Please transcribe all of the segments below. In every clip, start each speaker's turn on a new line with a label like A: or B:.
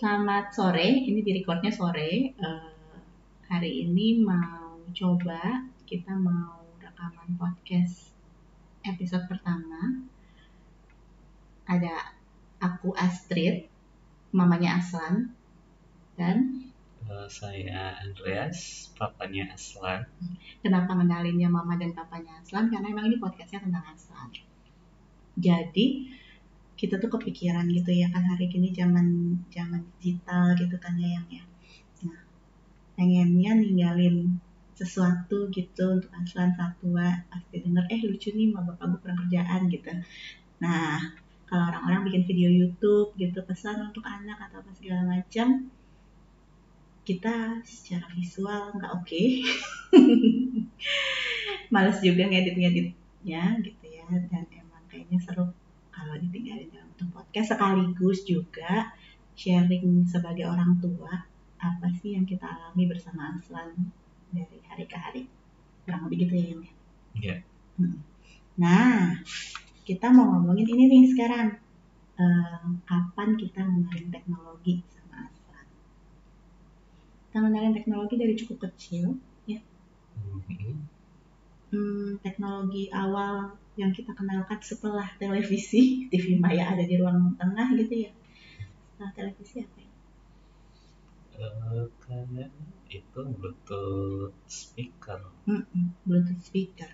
A: Selamat sore, ini di recordnya sore. Eh, hari ini mau coba kita mau rekaman podcast episode pertama. Ada aku Astrid, mamanya Aslan, dan
B: Eh, saya Andreas, papanya Aslan.
A: kenapa ngenalinnya mama dan papanya Aslan? Karena emang ini podcastnya tentang Aslan. Jadi kita tuh kepikiran gitu ya kan hari ini zaman zaman digital gitu kan ya yang ya. Nah, pengennya ninggalin sesuatu gitu untuk Aslan Satwa pasti denger eh lucu nih sama bapak gue kerjaan gitu. Nah, kalau orang-orang bikin video YouTube gitu pesan untuk anak atau apa segala macam kita secara visual nggak oke males juga ngedit-ngeditnya gitu ya dan emang kayaknya seru kalau ditinggalin dalam bentuk podcast sekaligus juga sharing sebagai orang tua apa sih yang kita alami bersama Aslan dari hari ke hari kurang lebih gitu ya Yan, ya?
B: Iya.
A: Hmm. Nah, kita mau ngomongin ini nih sekarang. Eh, kapan kita mengenalin teknologi sama Aslan? Kita mengenalin teknologi dari cukup kecil, ya.
B: Mhm.
A: Hmm, teknologi awal yang kita kenalkan setelah televisi, TV Maya ada di ruang tengah gitu ya. Setelah televisi apa ya?
B: Kayaknya itu Bluetooth speaker.
A: Mm-mm, Bluetooth speaker.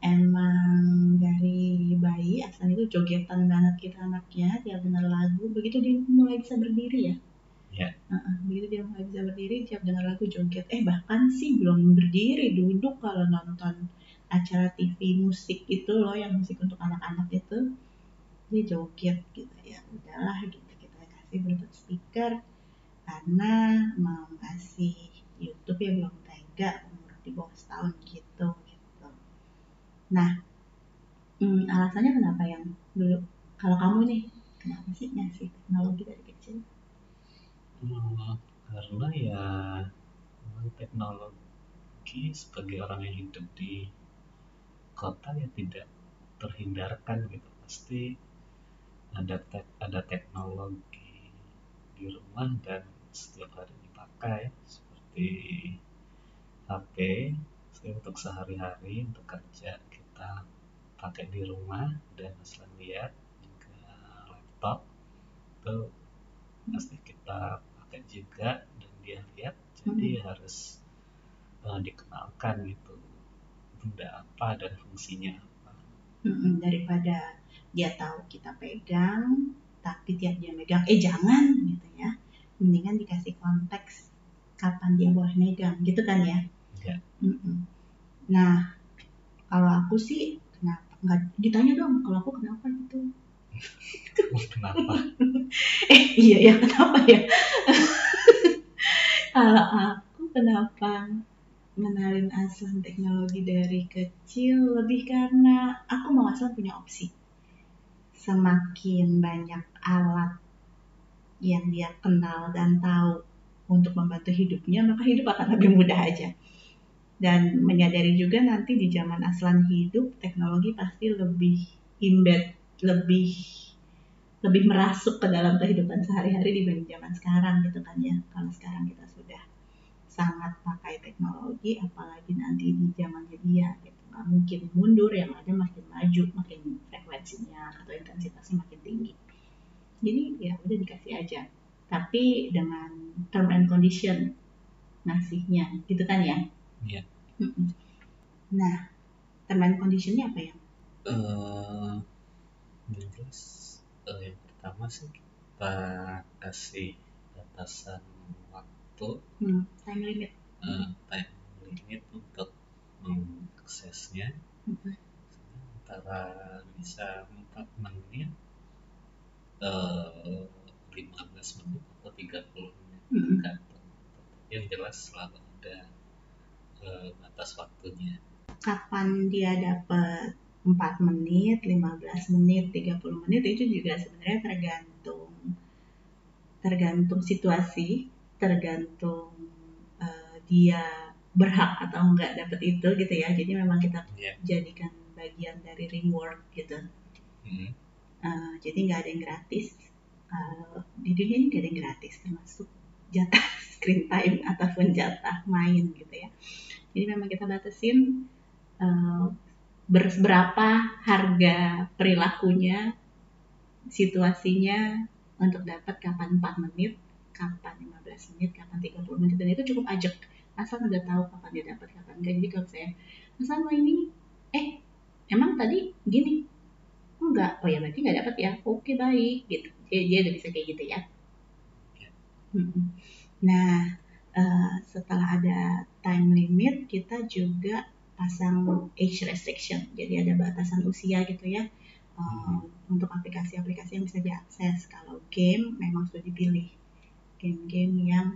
A: Emang dari bayi Aslan itu jogetan banget kita anaknya tiap dengar lagu begitu dia mulai bisa berdiri ya.
B: Ya.
A: Heeh, begitu dia mulai bisa berdiri tiap dengar lagu joget. Eh bahkan sih belum berdiri duduk kalau nonton acara TV musik itu loh yang musik untuk anak-anak itu dia joget gitu ya udahlah gitu kita kasih bluetooth speaker karena mau kasih YouTube ya belum tega umur di bawah setahun gitu gitu. Nah hmm, alasannya kenapa yang dulu kalau kamu nih kenapa sih ngasih teknologi dari kecil?
B: Hmm, karena ya teknologi sebagai orang yang hidup di kota ya tidak terhindarkan gitu. Pasti ada tek ada teknologi di rumah dan setiap hari dipakai seperti HP saya untuk sehari-hari untuk kerja kita pakai di rumah dan selain lihat juga laptop itu pasti kita pakai juga dan dia lihat jadi harus eh, dikenalkan gitu benda apa dan fungsinya apa?
A: Mm-mm, daripada dia tahu kita pegang tapi tiap dia megang eh jangan gitu ya. Mendingan dikasih konteks kapan dia boleh megang gitu kan ya?
B: Ya.
A: Mm-mm. nah kalau aku sih kenapa? Nggak ditanya dong kalau aku kenapa gitu?
B: Kenapa?
A: Eh iya ya kenapa ya? Kalau aku kenapa mengenalin Aslan teknologi dari kecil lebih karena aku mau Aslan punya opsi. Semakin banyak alat yang dia kenal dan tahu untuk membantu hidupnya maka hidup akan lebih mudah aja. Dan menyadari juga nanti di zaman Aslan hidup teknologi pasti lebih embed lebih lebih merasuk ke dalam kehidupan sehari-hari dibanding zaman sekarang gitu kan ya. Kalau sekarang kita sudah sangat pakai teknologi apalagi nanti di zamannya dia gitu. Nggak mungkin mundur yang ada makin maju makin frekuensinya atau intensitasnya makin tinggi. Jadi ya udah dikasih aja. Tapi dengan term and condition ngasihnya gitu kan ya?
B: Iya.
A: Nah term and conditionnya apa ya?
B: Eh yang jelas. Eh, yang pertama sih kita kasih batasan waktu
A: hmm, time limit.
B: eh, time limit untuk mengaksesnya.
A: Mm-mm.
B: antara bisa 4 menit eh 15 menit atau 30 menit. Tergantung. Yang jelas selalu ada eh, batas waktunya.
A: Kapan dia dapat 4 menit, 15 menit, 30 menit itu juga sebenarnya tergantung tergantung situasi, tergantung eh, dia berhak atau enggak dapat itu gitu ya. Jadi memang kita
B: Iya.
A: jadikan bagian dari reward gitu.
B: Mhm.
A: Eh, jadi nggak ada yang gratis. uh, di dunia ini gak ada yang gratis termasuk jatah screen time ataupun jatah main gitu ya jadi memang kita batasin uh, berapa harga perilakunya situasinya untuk dapat kapan 4 menit kapan 15 menit kapan 30 menit dan itu cukup ajak. Asal udah tahu kapan dia dapat kapan enggak jadi kalau saya asal mau ini eh emang tadi gini? Enggak oh ya berarti nggak dapat ya. Oke baik gitu. Dia, dia udah bisa kayak gitu ya. Nah uh, setelah ada time limit kita juga pasang age restriction. Jadi ada batasan usia gitu ya. Uh, untuk aplikasi-aplikasi yang bisa diakses kalau game memang sudah dipilih game-game yang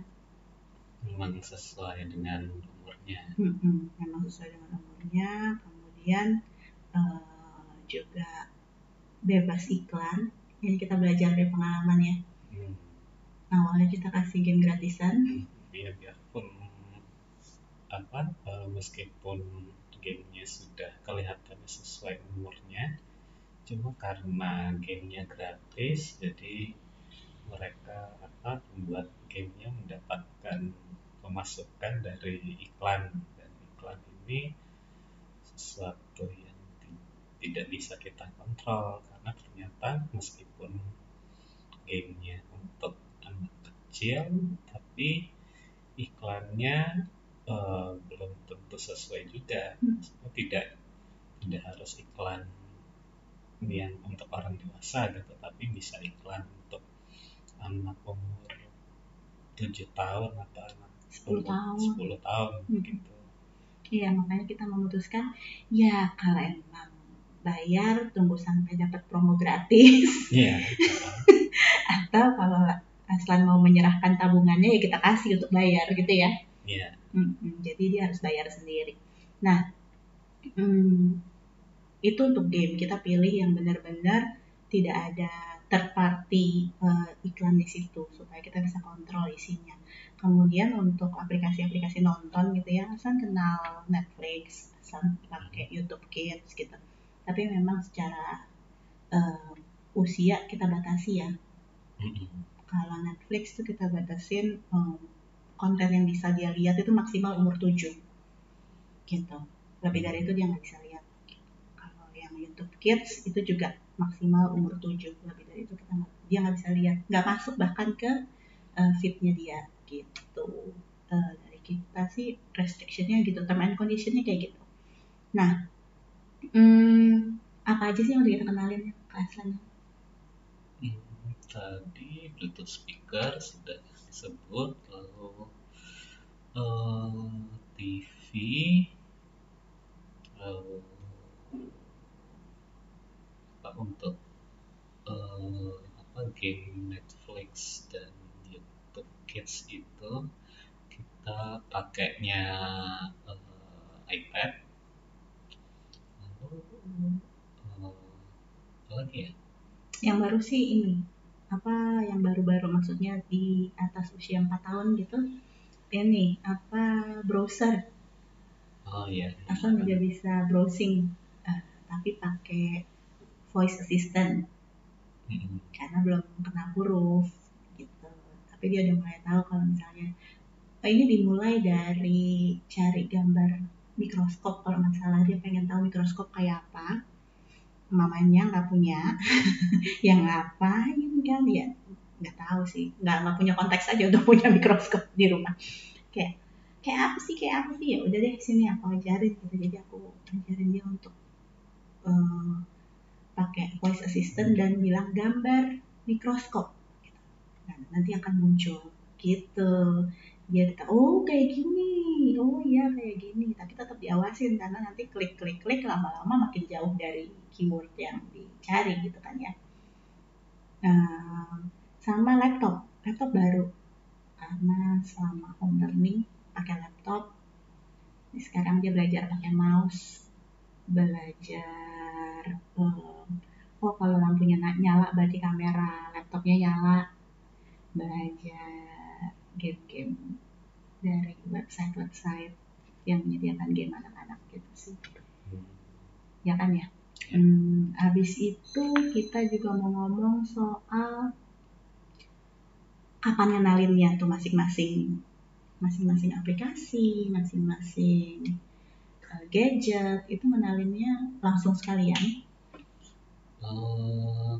B: memang sesuai dengan umurnya.
A: Hmm, memang sesuai dengan umurnya. Kemudian uh, juga bebas iklan jadi kita belajar dari pengalaman ya hmm. awalnya kita kasih game gratisan.
B: Iya biarpun apa uh, meskipun gamenya sudah kelihatannya sesuai umurnya cuma karena gamenya gratis jadi mereka apa membuat gamenya mendapatkan pemasukan dari iklan. Dan iklan ini sesuatu yang tidak bisa kita kontrol. Karena ternyata meskipun gamenya untuk anak kecil tapi iklannya uh, belum tentu sesuai juga. Hmm. tidak tidak harus iklan yang untuk orang dewasa gitu tapi bisa iklan anak umur tujuh tahun atau anak
A: sepuluh tahun.
B: Sepuluh tahun hmm. gitu.
A: Iya makanya kita memutuskan ya kalau emang bayar tunggu sampai dapat promo gratis.
B: Yeah.
A: atau kalau Aslan mau menyerahkan tabungannya ya kita kasih untuk bayar gitu ya.
B: Yeah.
A: hmm, jadi dia harus bayar sendiri. Nah hmm, itu untuk game. Kita pilih yang benar-benar tidak ada third party uh, iklan di situ supaya kita bisa kontrol isinya. Kemudian untuk aplikasi-aplikasi nonton gitu ya, asal kenal Netflix, asal pakai YouTube Kids gitu. Tapi memang secara uh, usia kita batasi ya. Kalau Netflix tuh kita batasin um, konten yang bisa dia lihat itu maksimal umur 7 gitu. Lebih dari itu dia nggak bisa lihat. Kalau yang YouTube Kids itu juga maksimal umur 7 lebih dari itu kita dia nggak bisa lihat nggak masuk bahkan ke uh, fitnya dia gitu. Uh, dari kita sih restrictionnya gitu term and conditionnya kayak gitu. Nah hmm, apa aja sih yang udah kita kenalin ya
B: hmm, tadi Bluetooth speaker sudah disebut lalu uh, TV lalu untuk uh, apa game Netflix dan YouTube Kids itu kita pakainya uh, iPad. Lalu uh, apa lagi ya?
A: Yang baru sih ini apa yang baru-baru maksudnya di atas usia 4 tahun gitu. Ini apa browser.
B: Oh iya.
A: Asal juga bisa browsing. Uh, tapi pakai voice assistant. Hmm. karena belum kenal huruf gitu. Tapi dia udah mulai tahu kalau misalnya oh ini dimulai dari cari gambar mikroskop. Kalau masalah dia pengen tahu mikroskop kayak apa mamanya nggak punya. Yang ngapain kan? Ya nggak tahu sih. Nggak nggak punya konteks aja udah punya mikroskop di rumah. Kayak kayak apa sih? Kayak apa sih? Ya udah deh sini aku ajarin gitu. Jadi aku ajarin dia untuk voice assistant dan bilang gambar mikroskop. Nah, nanti akan muncul. Gitu. Dia tahu oh kayak gini. Oh iya kayak gini. Tapi tetap diawasin karena nanti klik klik klik lama-lama makin jauh dari keyword yang dicari gitu kan ya. Nah, sama laptop. Laptop baru. Karena selama home learning pakai laptop sekarang dia belajar pakai mouse belajar uh, oh kalau lampunya nyala berarti kamera laptopnya nyala. Belajar game-game dari website-website yang menyediakan game anak-anak gitu sih. Hmm. ya kan ya? Hmm, habis itu kita juga mau ngomong soal kapan ngenalinnya tuh masing-masing. Masing-masing aplikasi masing-masing uh, gadget itu ngenalinnya langsung sekalian
B: uh,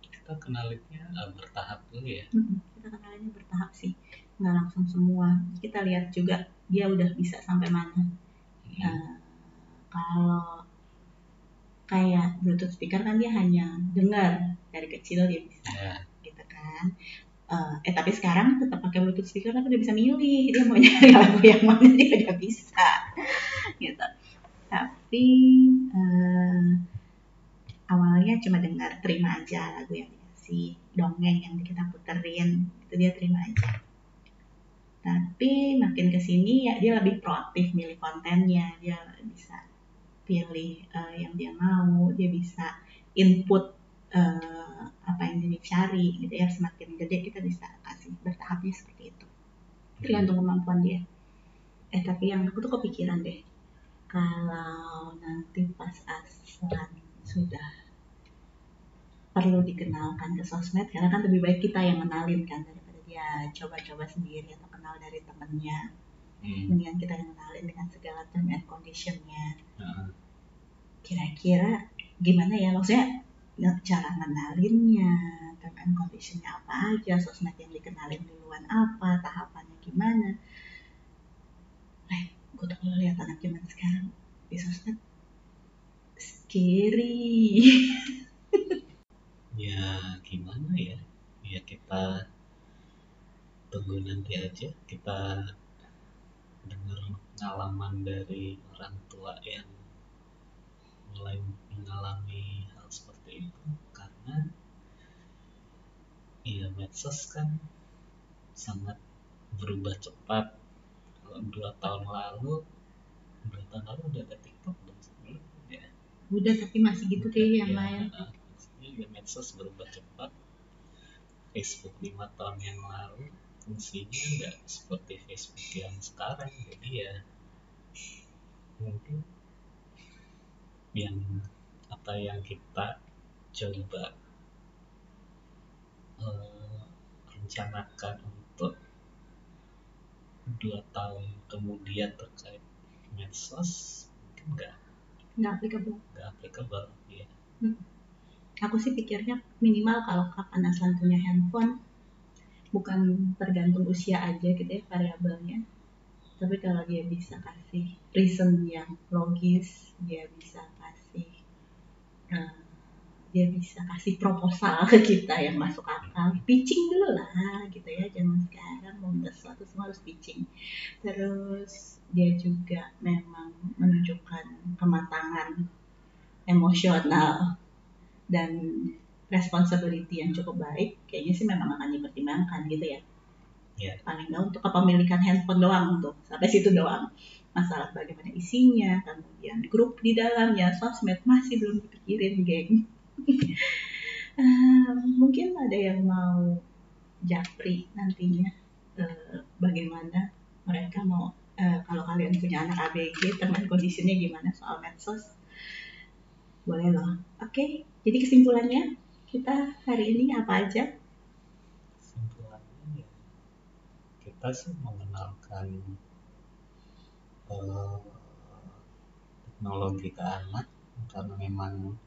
B: kita kenalinnya uh, bertahap dulu ya.
A: Hmm, kita kenalinnya bertahap sih. Nggak langsung semua. Kita lihat juga dia udah bisa sampai mana. Hmm. uh, kalau kayak bluetooth speaker kan dia hanya dengar dari kecil dia bisa yeah. gitu kan. Uh, eh tapi sekarang tetap pakai bluetooth speaker tapi dia bisa milih dia mau nyari lagu yang mana dia udah bisa gitu. Tapi uh, awalnya cuma dengar terima aja lagu yang dikasih dongeng yang kita puterin itu dia terima aja. Tapi makin ke sini ya dia lebih proaktif milih kontennya dia bisa pilih uh, yang dia mau dia bisa input uh, apa yang dia cari gitu ya semakin gede kita bisa kasih bertahapnya seperti itu. Tergantung kemampuan dia. Eh tapi yang aku tuh kepikiran deh kalau nanti pas sudah perlu dikenalkan ke sosmed karena kan lebih baik kita yang kenalin kan daripada dia coba-coba sendiri atau kenal dari temennya. Hmm. mendingan kita yang kenalin dengan segala term and conditionnya. Kira-kira gimana ya? Maksudnya cara ngenalinnya term and conditionnya apa aja sosmed yang dikenalin duluan apa tahapannya gimana? Eh gue tuh lihat anak zaman sekarang di sosmed scary
B: ya gimana ya? Ya kita tunggu nanti aja. Kita dengar pengalaman dari orang tua yang mulai mengalami hal seperti itu. Karena ya medsos kan sangat berubah cepat. Kalau dua tahun lalu dua tahun lalu udah ada TikTok belum sebelum ya
A: udah tapi masih gitu kayak yang ya, lain.
B: ya medsos berubah cepat. Facebook lima tahun yang lalu fungsinya nggak seperti Facebook yang sekarang. Jadi ya mungkin yang apa yang kita coba uh, rencanakan untuk dua tahun kemudian terkait medsos mungkin nggak
A: nggak applicable.
B: Nggak applicable ya
A: hmm. aku sih pikirnya minimal kalau kapan asal punya handphone bukan tergantung usia aja gitu ya variabelnya. Tapi kalau dia bisa kasih reason yang logis dia bisa kasih uh, dia bisa kasih proposal ke kita yang masuk akal. Pitching dulu lah gitu ya jangan sekarang mau sesuatu semua harus pitching. Terus dia juga memang menunjukkan kematangan emosional dan responsibility yang cukup baik, kayaknya sih memang akan dipertimbangkan gitu ya. Yeah. Paling nggak untuk kepemilikan handphone doang untuk sampai situ doang. Masalah bagaimana isinya, kemudian grup di dalamnya, sosmed masih belum dipikirin, geng. uh, mungkin ada yang mau japri nantinya uh, bagaimana mereka mau kalian punya anak ABG teman kondisinya gimana soal medsos? Boleh loh oke okay, jadi kesimpulannya kita hari ini apa aja?
B: Kesimpulannya ya, kita sih mengenalkan uh, teknologi ke anak karena memang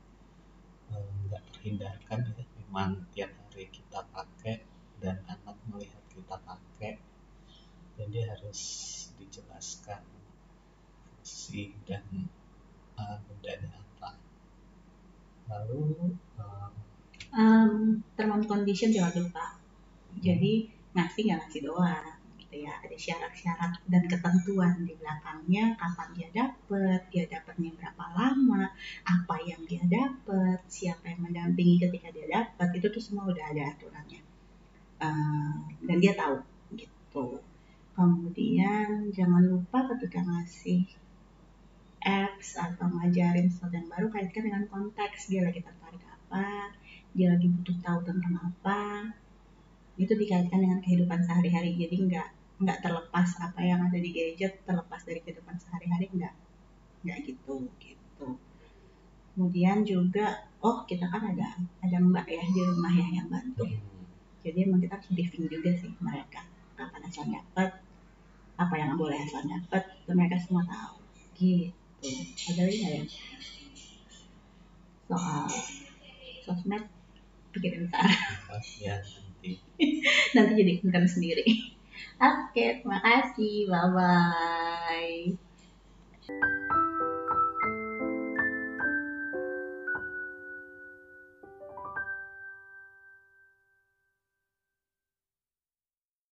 B: eh, nggak uh, terhindarkan ya, memang tiap hari kita pakai dan anak melihat kita pakai, jadi harus dijelaskan. Fungsi dan uh, bedanya apa. Lalu uh,
A: um, term and condition jangan lupa jadi ngasih nggak ngasih doang gitu ya. Ada syarat-syarat dan ketentuan di belakangnya kapan dia dapat dia dapatnya berapa lama apa yang dia dapat siapa yang mendampingi ketika dia dapat itu tuh semua udah ada aturannya. Uh, dan dia tahu gitu kemudian jangan lupa ketika ngasih apps atau ngajarin sesuatu yang baru kaitkan dengan konteks dia lagi tertarik apa dia lagi butuh tahu tentang apa. Itu dikaitkan dengan kehidupan sehari-hari. Jadi nggak nggak terlepas apa yang ada di gadget terlepas dari kehidupan sehari-hari nggak nggak gitu gitu. Kemudian juga oh kita kan ada ada mbak ya di rumah ya yang bantu. Jadi emang kita harus briefing juga sih mereka kapan asal dapat apa yang boleh asal dapat itu mereka semua tahu. Gitu. Ada lagi nggak ya? Soal sosmed pikirin ntar.
B: Ya nanti.
A: Nanti jadi konten sendiri. Oke terima kasih. Bye bye